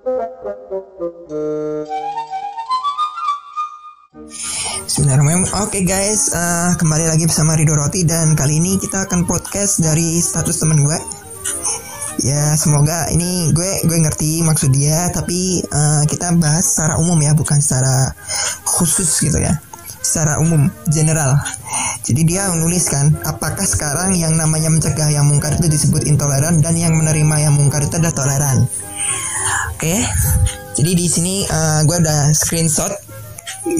Bismillahirrahmanirrahim. Oke guys, uh, kembali lagi bersama Rido Roti dan kali ini kita akan podcast dari status temen gue. Ya semoga ini gue gue ngerti maksud dia, tapi uh, kita bahas secara umum ya, bukan secara khusus gitu ya, secara umum, general. Jadi dia menuliskan, apakah sekarang yang namanya mencegah yang mungkar itu disebut intoleran dan yang menerima yang mungkar itu adalah toleran. Oke, jadi di sini uh, gue udah screenshot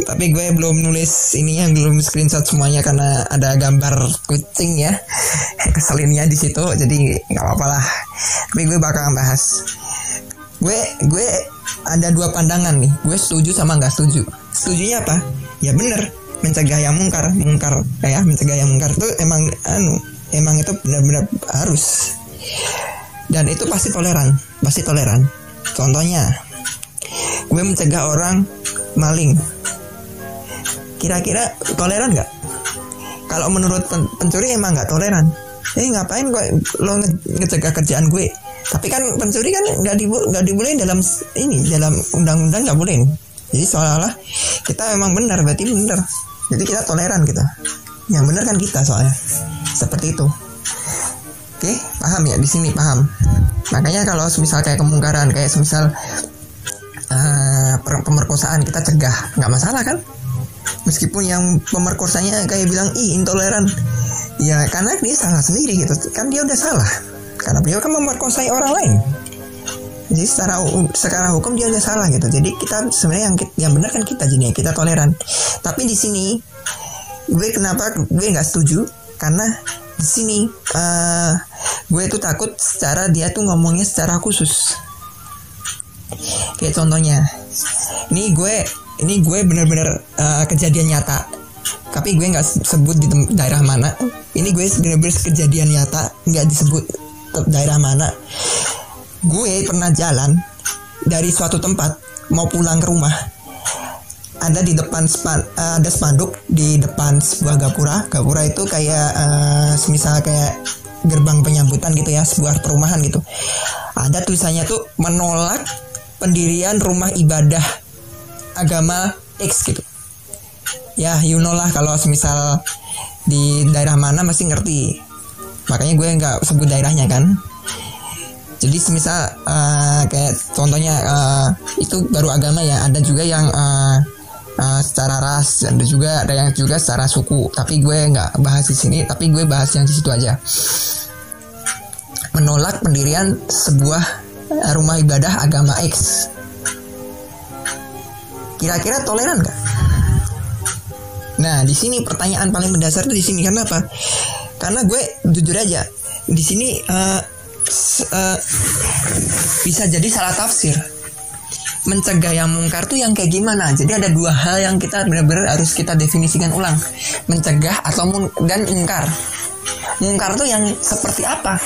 tapi gue belum nulis ini yang belum screenshot semuanya karena ada gambar kucing ya. Keselinnya di situ jadi nggak apa-apa lah. Tapi gue bakal bahas. Gue gue ada dua pandangan nih. Gue setuju sama nggak setuju? Setujunya apa? Ya bener mencegah yang mungkar mungkar. Ya mencegah yang mungkar itu emang anu emang itu benar-benar harus. Dan itu pasti toleran pasti toleran contohnya gue mencegah orang maling. Kira-kira toleran nggak? Kalau menurut pencuri emang nggak toleran. Eh ngapain gue lo nge ngecegah kerjaan gue? Tapi kan pencuri kan nggak dibu nggak dibolehin dalam ini dalam undang-undang nggak boleh jadi seolah-olah kita emang benar berarti benar. Jadi kita toleran kita. Yang benar kan kita soalnya. Seperti itu. Oke paham ya? Di sini paham makanya kalau misal kayak kemungkaran kayak misal uh, pemerkosaan kita cegah nggak masalah kan? Meskipun yang pemerkosanya kayak bilang ih intoleran. Ya karena dia salah sendiri gitu. Kan dia udah salah. Karena beliau kan memerkosai orang lain. Jadi secara secara hukum dia udah salah gitu. Jadi kita sebenarnya yang yang benar kan kita jadi kita toleran. Tapi di sini gue kenapa gue nggak setuju. Karena sini. Uh, gue tuh takut secara dia tuh ngomongnya secara khusus. Kayak contohnya ini gue ini gue bener-bener uh, kejadian nyata. Tapi gue nggak sebut di daerah mana. Ini gue bener-bener kejadian nyata nggak disebut daerah mana. Gue pernah jalan dari suatu tempat mau pulang ke rumah ada di depan span, uh, ada spanduk di depan sebuah gapura. Gapura itu kayak uh, semisal kayak gerbang penyambutan gitu ya sebuah perumahan gitu. Ada tulisannya tuh menolak pendirian rumah ibadah agama X gitu. Ya you know lah kalau semisal di daerah mana masih ngerti. Makanya gue nggak sebut daerahnya kan. Jadi semisal uh, kayak contohnya uh, itu baru agama ya. Ada juga yang uh, uh, secara ras ada juga ada yang juga secara suku tapi gue nggak bahas di sini tapi gue bahas yang di situ aja menolak pendirian sebuah rumah ibadah agama X. Kira-kira toleran nggak? Nah, di sini pertanyaan paling mendasar itu di sini karena apa? Karena gue jujur aja di sini uh, uh, bisa jadi salah tafsir. Mencegah yang mungkar tuh yang kayak gimana? Jadi ada dua hal yang kita benar-benar harus kita definisikan ulang. Mencegah atau dan mungkar. Mungkar tuh yang seperti apa?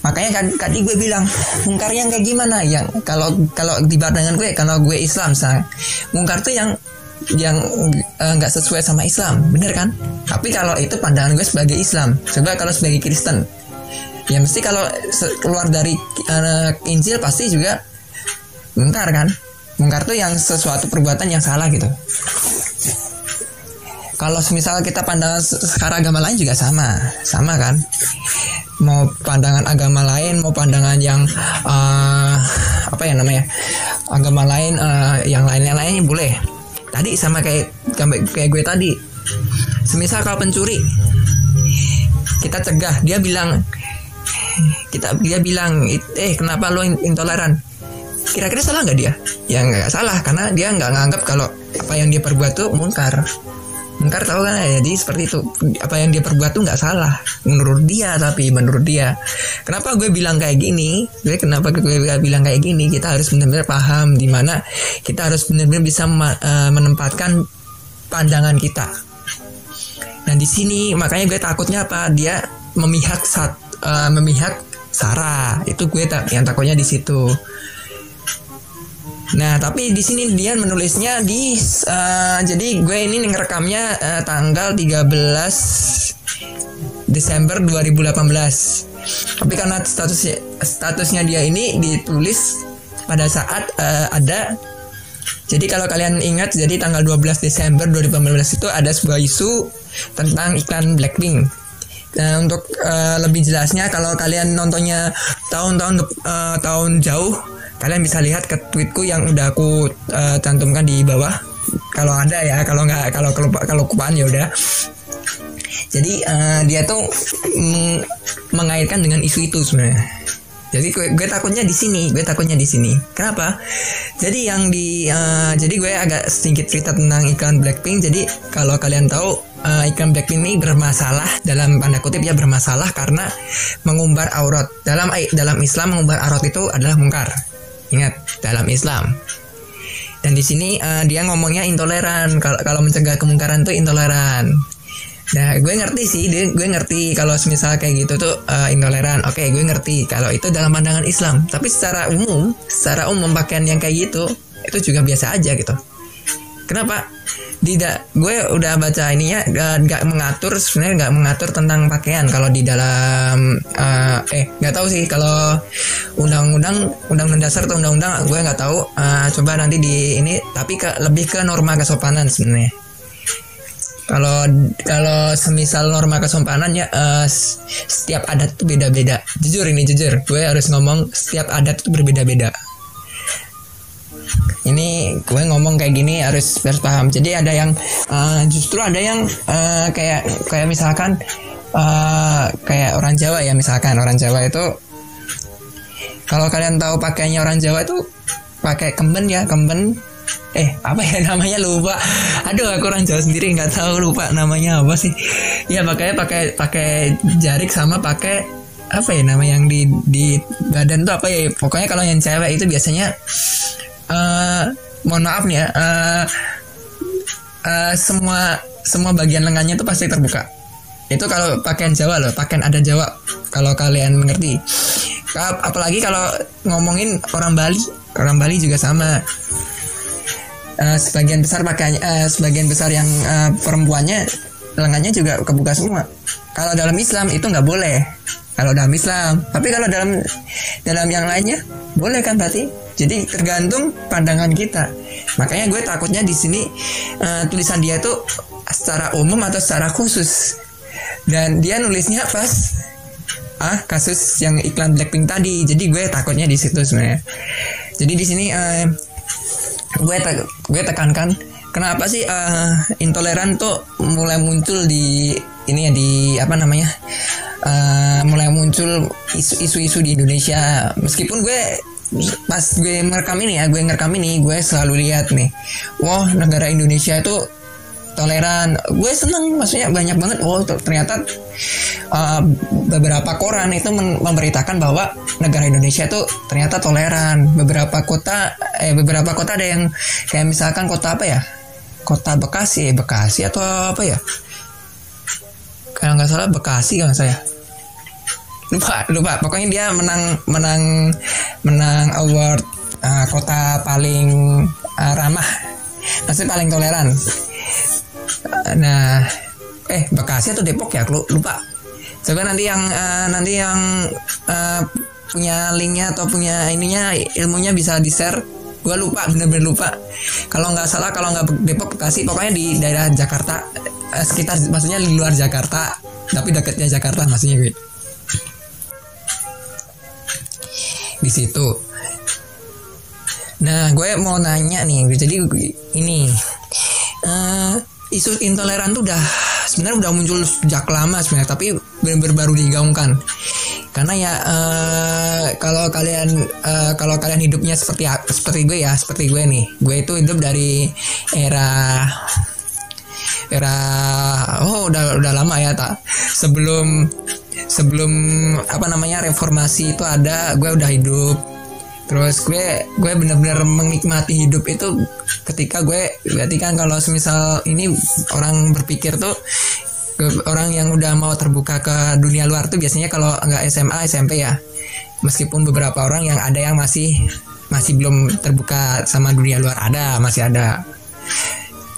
makanya kan tadi gue bilang mungkar yang kayak gimana yang kalau kalau di pandangan gue kalau gue Islam saya mungkar tuh yang yang eh, nggak uh, sesuai sama Islam bener kan tapi kalau itu pandangan gue sebagai Islam coba kalau sebagai Kristen ya mesti kalau keluar dari uh, Injil pasti juga mungkar kan? Mungkar tuh yang sesuatu perbuatan yang salah gitu. Kalau misal kita pandangan sekarang agama lain juga sama. Sama kan? Mau pandangan agama lain mau pandangan yang uh, apa ya namanya? Agama lain uh, yang lainnya lainnya boleh. Tadi sama kayak kayak gue tadi. Semisal kalau pencuri kita cegah. Dia bilang kita dia bilang eh kenapa lo intoleran kira-kira salah nggak dia ya nggak salah karena dia nggak nganggap kalau apa yang dia perbuat tuh mungkar Mungkar tahu kan ya, jadi seperti itu apa yang dia perbuat tuh nggak salah menurut dia tapi menurut dia. Kenapa gue bilang kayak gini? Gue kenapa gue bilang kayak gini? Kita harus benar-benar paham di mana kita harus benar-benar bisa uh, menempatkan pandangan kita. Nah di sini makanya gue takutnya apa? Dia memihak saat uh, memihak Sarah itu gue tak yang takutnya di situ. Nah, tapi di sini dia menulisnya di uh, jadi gue ini ngerekamnya uh, tanggal 13 Desember 2018. Tapi karena statusnya statusnya dia ini ditulis pada saat uh, ada jadi kalau kalian ingat jadi tanggal 12 Desember 2015 itu ada sebuah isu tentang iklan Blackpink Nah, untuk uh, lebih jelasnya kalau kalian nontonnya tahun-tahun uh, tahun jauh, kalian bisa lihat ke tweetku yang udah aku uh, cantumkan di bawah. Kalau ada ya, kalau nggak kalau kelupa kalau kupaan ya udah. Jadi uh, dia tuh meng mengaitkan dengan isu itu sebenarnya. Jadi gue, gue takutnya di sini, gue takutnya di sini. Kenapa? Jadi yang di, uh, jadi gue agak sedikit cerita tentang iklan Blackpink. Jadi kalau kalian tahu uh, iklan Blackpink ini bermasalah dalam tanda kutip ya bermasalah karena mengumbar aurat. Dalam dalam Islam mengumbar aurat itu adalah mungkar. Ingat dalam Islam. Dan di sini uh, dia ngomongnya intoleran. Kalau mencegah kemungkaran itu intoleran. Nah, gue ngerti sih, dia, gue ngerti kalau misal kayak gitu tuh uh, intoleran. Oke, okay, gue ngerti kalau itu dalam pandangan Islam. Tapi secara umum, secara umum pakaian yang kayak gitu itu juga biasa aja gitu. Kenapa? Tidak, gue udah baca ini ya, nggak mengatur sebenarnya nggak mengatur tentang pakaian. Kalau di dalam uh, eh nggak tahu sih kalau undang-undang undang-undang dasar atau undang-undang gue nggak tahu. Uh, coba nanti di ini tapi ke, lebih ke norma kesopanan sebenarnya. Kalau kalau semisal norma kesompanan ya uh, setiap adat itu beda-beda. Jujur ini jujur gue harus ngomong setiap adat itu berbeda-beda ini gue ngomong kayak gini harus harus paham. Jadi ada yang uh, justru ada yang uh, kayak kayak misalkan uh, kayak orang Jawa ya misalkan orang Jawa itu kalau kalian tahu pakainya orang Jawa itu pakai kemben ya kemben. Eh apa ya namanya? Lupa. Aduh aku orang Jawa sendiri nggak tahu lupa namanya apa sih. Ya makanya pakai pakai jarik sama pakai apa ya nama yang di di badan tuh apa ya. Pokoknya kalau yang cewek itu biasanya uh, mohon maaf nih ya uh, uh, semua semua bagian lengannya tuh pasti terbuka itu kalau pakaian Jawa loh pakaian ada Jawa kalau kalian mengerti apalagi kalau ngomongin orang Bali orang Bali juga sama uh, sebagian besar pakainya uh, sebagian besar yang uh, perempuannya lengannya juga kebuka semua. Kalau dalam Islam itu nggak boleh. Kalau dalam Islam, tapi kalau dalam dalam yang lainnya boleh kan berarti. Jadi tergantung pandangan kita. Makanya gue takutnya di sini uh, tulisan dia tuh secara umum atau secara khusus. Dan dia nulisnya pas ah kasus yang iklan Blackpink tadi. Jadi gue takutnya di situ sebenarnya. Jadi di sini uh, gue te gue tekankan kenapa sih uh, intoleran tuh mulai muncul di ini ya di apa namanya uh, mulai muncul isu-isu di Indonesia meskipun gue pas gue merekam ini ya gue ngerekam ini gue selalu lihat nih wah negara Indonesia itu toleran. Gue seneng maksudnya banyak banget oh ternyata uh, beberapa koran itu memberitakan bahwa negara Indonesia itu ternyata toleran. Beberapa kota eh beberapa kota ada yang kayak misalkan kota apa ya? Kota Bekasi eh, Bekasi atau apa ya? Kalau nggak salah Bekasi kalau saya lupa lupa pokoknya dia menang menang menang award uh, kota paling uh, ramah maksudnya paling toleran Nah, eh Bekasi atau Depok ya? Lupa. Coba nanti yang uh, nanti yang uh, punya linknya atau punya ininya ilmunya bisa di share. Gue lupa, bener-bener lupa. Kalau nggak salah, kalau nggak Depok Bekasi, pokoknya di daerah Jakarta, uh, sekitar maksudnya di luar Jakarta, tapi dekatnya Jakarta maksudnya gue. Di situ. Nah, gue mau nanya nih, jadi ini. Uh, isu intoleran tuh udah sebenarnya udah muncul sejak lama sebenarnya tapi benar-benar baru digaungkan karena ya uh, kalau kalian uh, kalau kalian hidupnya seperti seperti gue ya seperti gue nih gue itu hidup dari era era oh udah udah lama ya tak sebelum sebelum apa namanya reformasi itu ada gue udah hidup. Terus gue gue bener-bener menikmati hidup itu ketika gue berarti kan kalau semisal ini orang berpikir tuh orang yang udah mau terbuka ke dunia luar tuh biasanya kalau nggak SMA SMP ya. Meskipun beberapa orang yang ada yang masih masih belum terbuka sama dunia luar ada masih ada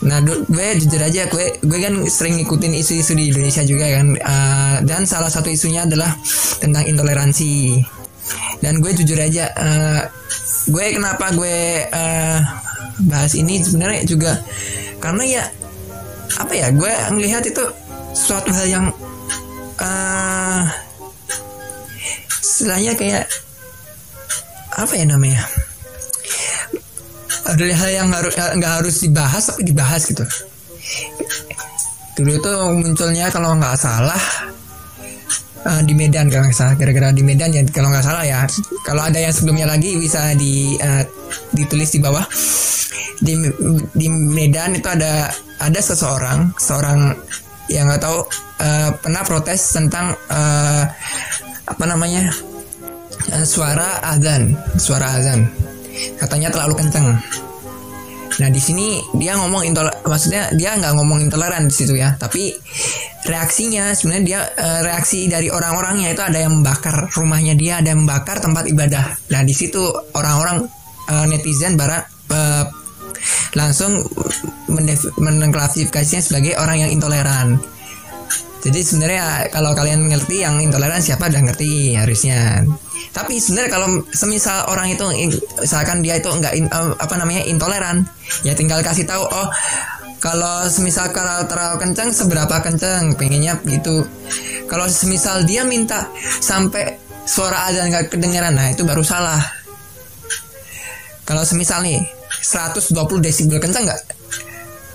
Nah, gue jujur aja, gue gue kan sering ngikutin isu-isu di Indonesia juga kan, uh, dan salah satu isunya adalah tentang intoleransi. Dan gue jujur aja uh, gue kenapa gue uh, bahas ini sebenarnya juga karena ya apa ya gue melihat itu suatu hal yang uh, istilahnya kayak apa ya namanya ada hal yang harus nggak harus dibahas tapi dibahas gitu. Dulu itu munculnya kalau nggak salah uh, di Medan kalau nggak salah gara-gara di Medan ya kalau nggak salah ya. Kalau ada yang sebelumnya lagi bisa di uh, ditulis di bawah. Di di Medan itu ada ada seseorang seorang yang nggak tahu uh, pernah protes tentang uh, apa namanya uh, suara azan suara azan katanya terlalu kenceng Nah di sini dia ngomong intol maksudnya dia nggak ngomong intoleran di situ ya, tapi reaksinya sebenarnya dia uh, reaksi dari orang-orangnya itu ada yang membakar rumahnya dia, ada yang membakar tempat ibadah. Nah di situ orang-orang uh, netizen barat uh, langsung mengklasifikasinya sebagai orang yang intoleran. Jadi sebenarnya kalau kalian ngerti yang intoleran siapa udah ngerti harusnya. Tapi sebenarnya kalau semisal orang itu misalkan dia itu nggak apa namanya intoleran, ya tinggal kasih tahu oh kalau semisal kalau terlalu kencang seberapa kencang pengennya gitu. Kalau semisal dia minta sampai suara azan nggak kedengeran, nah itu baru salah. Kalau semisal nih 120 desibel kencang nggak?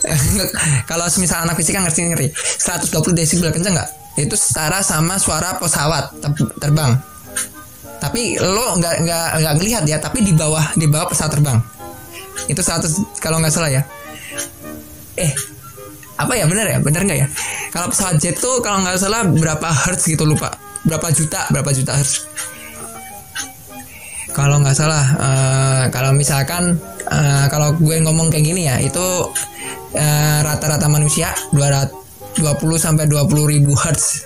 kalau semisal anak fisika ngerti ngerti. 120 desibel kenceng nggak? Itu setara sama suara pesawat terbang. Tapi lo nggak nggak nggak ngelihat ya tapi di bawah di bawah pesawat terbang. Itu 100 kalau nggak salah ya. Eh apa ya benar ya? Benar nggak ya? Kalau pesawat jet tuh kalau nggak salah berapa hertz gitu lupa. Berapa juta berapa juta hertz. Kalau nggak salah uh, kalau misalkan uh, kalau gue ngomong kayak gini ya itu rata-rata uh, manusia 220 sampai 20 ribu hertz.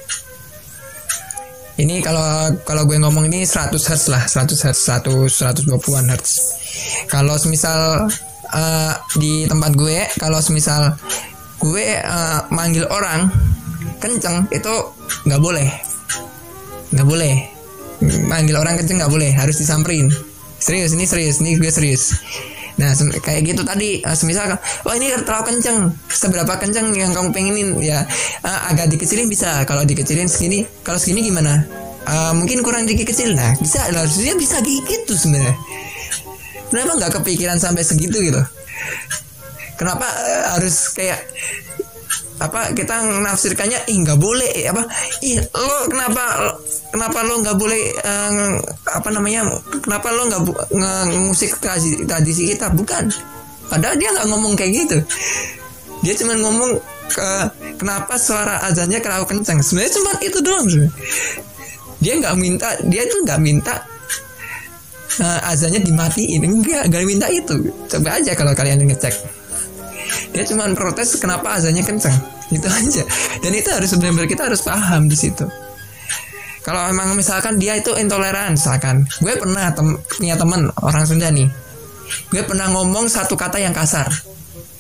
Ini kalau kalau gue ngomong ini 100 hertz lah, 100 hertz, 100 120-an hertz. Kalau semisal uh, di tempat gue, kalau semisal gue uh, manggil orang kenceng itu nggak boleh, nggak boleh. Manggil orang kenceng nggak boleh, harus disamperin. Serius, ini serius, ini gue serius. Nah, kayak gitu tadi, uh, semisal, oh ini terlalu kenceng, seberapa kenceng yang kamu pengenin ya, uh, agak dikecilin bisa. Kalau dikecilin segini, kalau segini gimana? Uh, mungkin kurang dikit kecil, nah bisa, harusnya bisa gitu sebenarnya. Kenapa nggak kepikiran sampai segitu gitu? Kenapa uh, harus kayak apa kita menafsirkannya ih nggak boleh apa ih lo kenapa kenapa lo nggak boleh uh, apa namanya kenapa lo nggak musik tradisi, tradisi kita? Bukan. Padahal dia nggak ngomong kayak gitu. Dia cuma ngomong ke kenapa suara azannya terlalu kencang? Sebenarnya cuma itu doang sebenernya. dia nggak minta dia tuh nggak minta uh, azannya dimatiin. Enggak nggak minta itu. Coba aja kalau kalian ngecek dia cuma protes kenapa azannya kencang? Itu aja. Dan itu harus benar-benar kita harus paham di situ. Kalau emang misalkan dia itu intoleran misalkan. Gue pernah tem punya temen orang Sunda nih. Gue pernah ngomong satu kata yang kasar.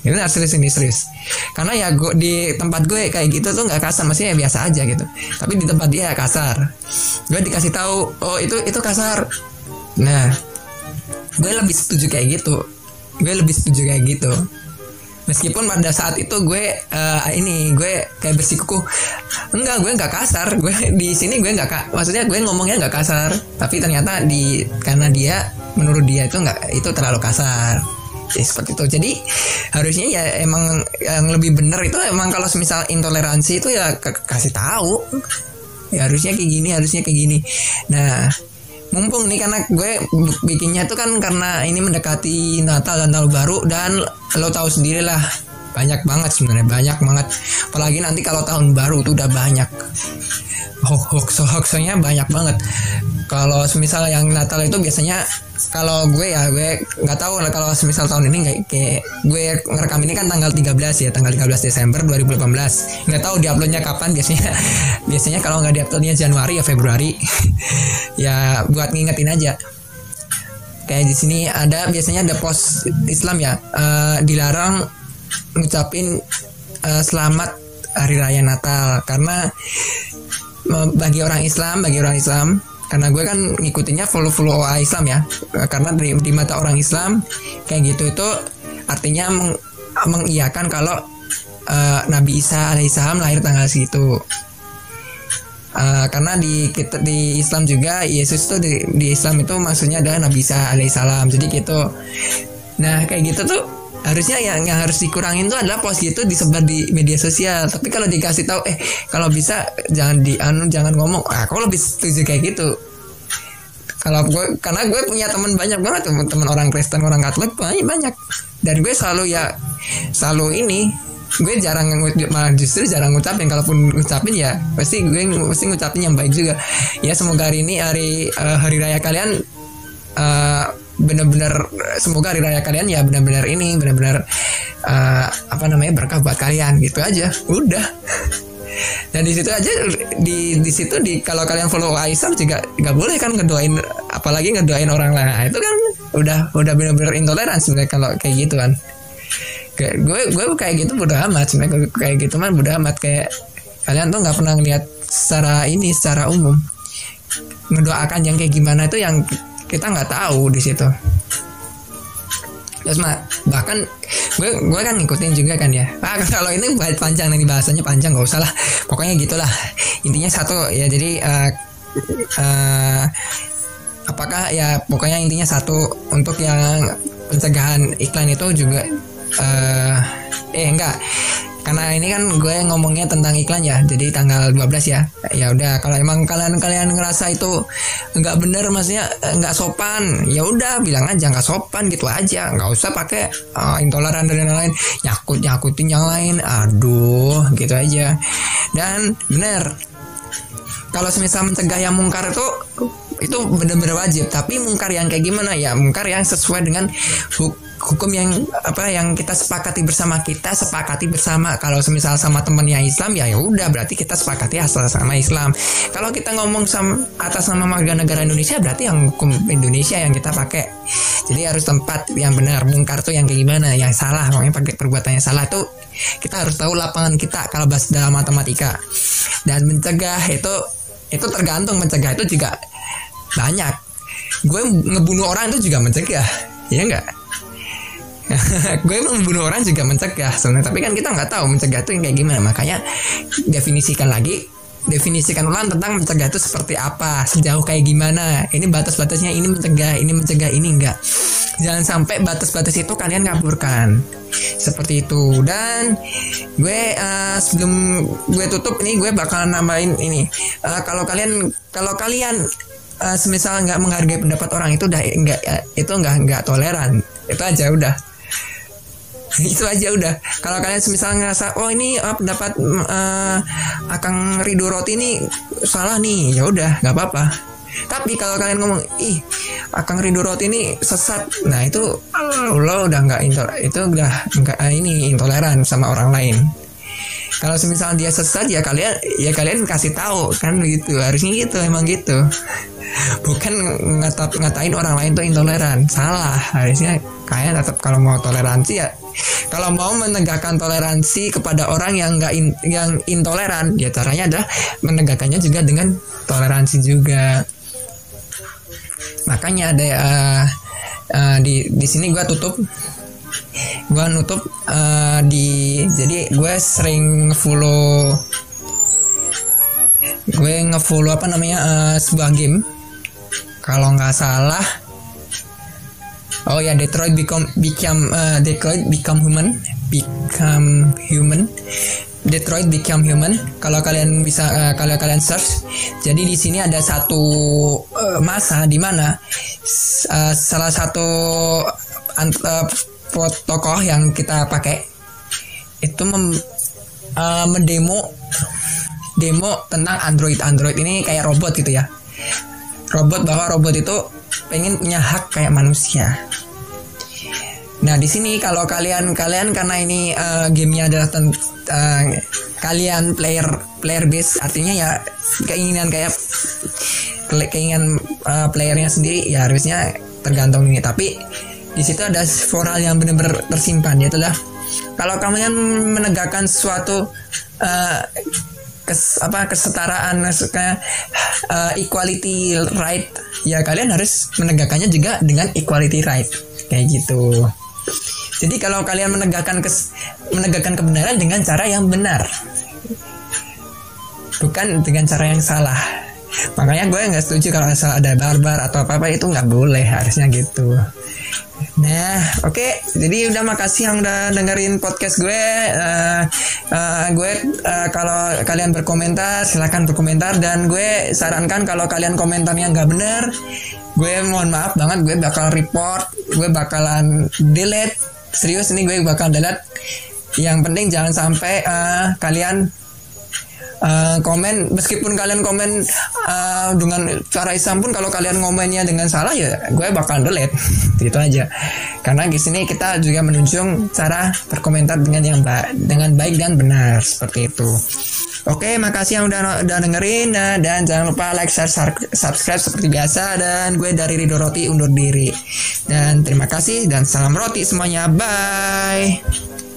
Ini harus serius ini serius. Karena ya gue, di tempat gue kayak gitu tuh nggak kasar maksudnya ya biasa aja gitu. Tapi di tempat dia kasar. Gue dikasih tahu oh itu itu kasar. Nah gue lebih setuju kayak gitu. Gue lebih setuju kayak gitu meskipun pada saat itu gue uh, ini gue kayak bersikuku enggak gue nggak kasar gue di sini gue nggak maksudnya gue ngomongnya nggak kasar tapi ternyata di karena dia menurut dia itu nggak itu terlalu kasar. Ya, seperti itu. Jadi harusnya ya emang yang lebih benar itu emang kalau misal intoleransi itu ya kasih tahu. Ya harusnya kayak gini harusnya kayak gini. Nah mumpung nih karena gue bikinnya tuh kan karena ini mendekati Natal dan Tahun Baru dan lo tahu sendiri lah banyak banget sebenarnya banyak banget. Apalagi nanti kalau tahun baru tuh udah banyak. Hoax hoaxnya banyak banget. Kalau semisal yang Natal itu biasanya kalau gue ya gue nggak tahu lah kalau semisal tahun ini kayak, kayak gue ngerekam ini kan tanggal 13 ya tanggal 13 Desember 2018 nggak tahu diuploadnya kapan biasanya biasanya kalau nggak diuploadnya Januari ya Februari. Ya buat ngingetin aja kayak di sini ada biasanya ada post Islam ya. Uh, dilarang ngucapin uh, selamat hari raya Natal. Karena bagi orang Islam bagi orang Islam karena gue kan ngikutinnya follow follow Islam ya. Karena di, di mata orang Islam kayak gitu itu artinya meng, mengiyakan kalau uh, Nabi Isa alaihissalam lahir tanggal segitu uh, karena di kita di Islam juga Yesus tuh di, di Islam itu maksudnya adalah Nabi Isa alaihissalam jadi gitu. Nah kayak gitu tuh harusnya yang yang harus dikurangin tuh adalah post gitu disebar di media sosial. Tapi kalau dikasih tahu eh kalau bisa jangan di anu jangan ngomong ah kalau lebih setuju kayak gitu. Kalau gue karena gue punya teman banyak banget teman-teman orang Kristen orang Katolik banyak banyak. Dan gue selalu ya selalu ini gue jarang malah justru jarang ngucapin. Kalaupun ngucapin ya pasti gue pasti ngucapin yang baik juga. Ya semoga hari ini hari uh, hari raya kalian uh, benar-benar semoga hari raya kalian ya benar-benar ini benar-benar uh, apa namanya berkah buat kalian. Gitu aja. Udah. Dan di situ aja di di situ di kalau kalian follow Aisyah juga nggak boleh kan ngedoain apalagi ngedoain orang lain. Nah, itu kan udah udah benar-benar intoleran sebenarnya kalau kayak gitu kan kayak gue gue kayak gitu bodo amat. Sebenarnya kayak gitu mah bodo amat. Kayak kalian tuh nggak pernah ngeliat secara ini secara umum. Ngedoakan yang kayak gimana itu yang kita nggak tahu di situ. Terus mah bahkan gue gue kan ngikutin juga kan ya. Ah, kalau ini panjang nih bahasanya panjang nggak usah lah. Pokoknya gitulah. Intinya satu ya jadi uh, uh, apakah ya pokoknya intinya satu untuk yang pencegahan iklan itu juga uh, eh enggak. Karena ini kan gue ngomongnya tentang iklan ya jadi tanggal 12 ya. Ya udah kalau emang kalian kalian ngerasa itu nggak bener maksudnya nggak sopan ya udah bilang aja nggak sopan gitu aja. Nggak usah pakai uh, intoleran dan lain-lain. Nyakut nyakutin yang lain aduh gitu aja. Dan bener. Kalau semisal mencegah yang mungkar itu itu benar-benar wajib. Tapi mungkar yang kayak gimana? Ya mungkar yang sesuai dengan hukum yang apa yang kita sepakati bersama kita sepakati bersama. Kalau semisal sama temen yang Islam ya udah berarti kita sepakati asal sama Islam. Kalau kita ngomong sama atas nama warga negara Indonesia berarti yang hukum Indonesia yang kita pakai. Jadi harus tempat yang benar mungkar tuh yang kayak gimana yang salah makanya pakai perbuatan yang salah. Tuh kita harus tahu lapangan kita kalau bahas dalam matematika. Dan mencegah itu itu tergantung mencegah itu juga banyak. Gue ngebunuh orang itu juga mencegah ya enggak gue membunuh orang juga mencegah sebenarnya tapi kan kita nggak tahu mencegah itu yang kayak gimana. Makanya definisikan lagi definisikan ulang tentang mencegah itu seperti apa sejauh kayak gimana. Ini batas-batasnya ini mencegah ini mencegah ini enggak jangan sampai batas-batas itu kalian kaburkan seperti itu. Dan gue uh, sebelum gue tutup ini gue bakal nambahin ini. Uh, kalau kalian kalau kalian uh, semisal nggak menghargai pendapat orang itu udah nggak itu nggak nggak toleran. Itu aja udah itu aja udah. Kalau kalian misalnya ngerasa oh ini uh, pendapat uh, akang Ridho Roti ini salah nih ya udah nggak apa-apa. Tapi kalau kalian ngomong ih akang Ridho Roti ini sesat nah itu lo udah nggak itu udah nggak ini intoleran sama orang lain. Kalau misalnya dia sesat ya kalian ya kalian kasih tahu kan gitu. Harusnya gitu emang gitu. Bukan ngata ngatain orang lain tuh intoleran. Salah. Harusnya kayak tetap kalau mau toleransi ya kalau mau menegakkan toleransi kepada orang yang nggak in, yang intoleran ya caranya adalah menegakkannya juga dengan toleransi juga. Makanya ada uh, uh, di di sini gue tutup. Gue nutup uh, di jadi gue sering follow gue ngefollow apa namanya uh, sebuah game. Kalau nggak salah oh ya Detroit become become uh, Detroit become human. Become human. Detroit become human. Kalau kalian bisa uh, kalau kalian search jadi di sini ada satu uh, masa di mana uh, salah satu uh, tokoh yang kita pakai itu mem, uh, mendemo demo tentang Android. Android ini kayak robot gitu ya. Robot bahwa robot itu pengen punya hak kayak manusia. Nah di sini kalau kalian kalian karena ini uh, gamenya adalah uh, kalian player player base artinya ya keinginan kayak keinginan uh, playernya sendiri ya harusnya tergantung ini tapi di situ ada moral yang benar-benar tersimpan yaitu lah kalau kalian menegakkan suatu uh, kes, apa kesetaraan maksudnya uh, equality right. Ya kalian harus menegakkannya juga dengan equality right. Kayak gitu. Jadi kalau kalian menegakkan kes, menegakkan kebenaran dengan cara yang benar. Bukan dengan cara yang salah. Makanya gue nggak setuju kalau asal ada barbar atau apa apa itu nggak boleh harusnya gitu Nah, oke. Okay. Jadi udah makasih yang udah dengerin podcast gue. Uh, uh, gue uh, kalau kalian berkomentar silahkan berkomentar dan gue sarankan kalau kalian komentarnya nggak bener, gue mohon maaf banget gue bakal report, gue bakalan delete. Serius ini gue bakal delete. Yang penting jangan sampai uh, kalian uh, komen meskipun kalian komen uh, dengan cara Islam pun kalau kalian ngomennya dengan salah ya gue bakal delete gitu aja karena di sini kita juga menunjukkan cara berkomentar dengan yang ba dengan baik dan benar seperti itu Oke, makasih yang udah udah dengerin nah, dan jangan lupa like, share, subscribe seperti biasa dan gue dari Rido Roti undur diri. Dan terima kasih dan salam roti semuanya. Bye.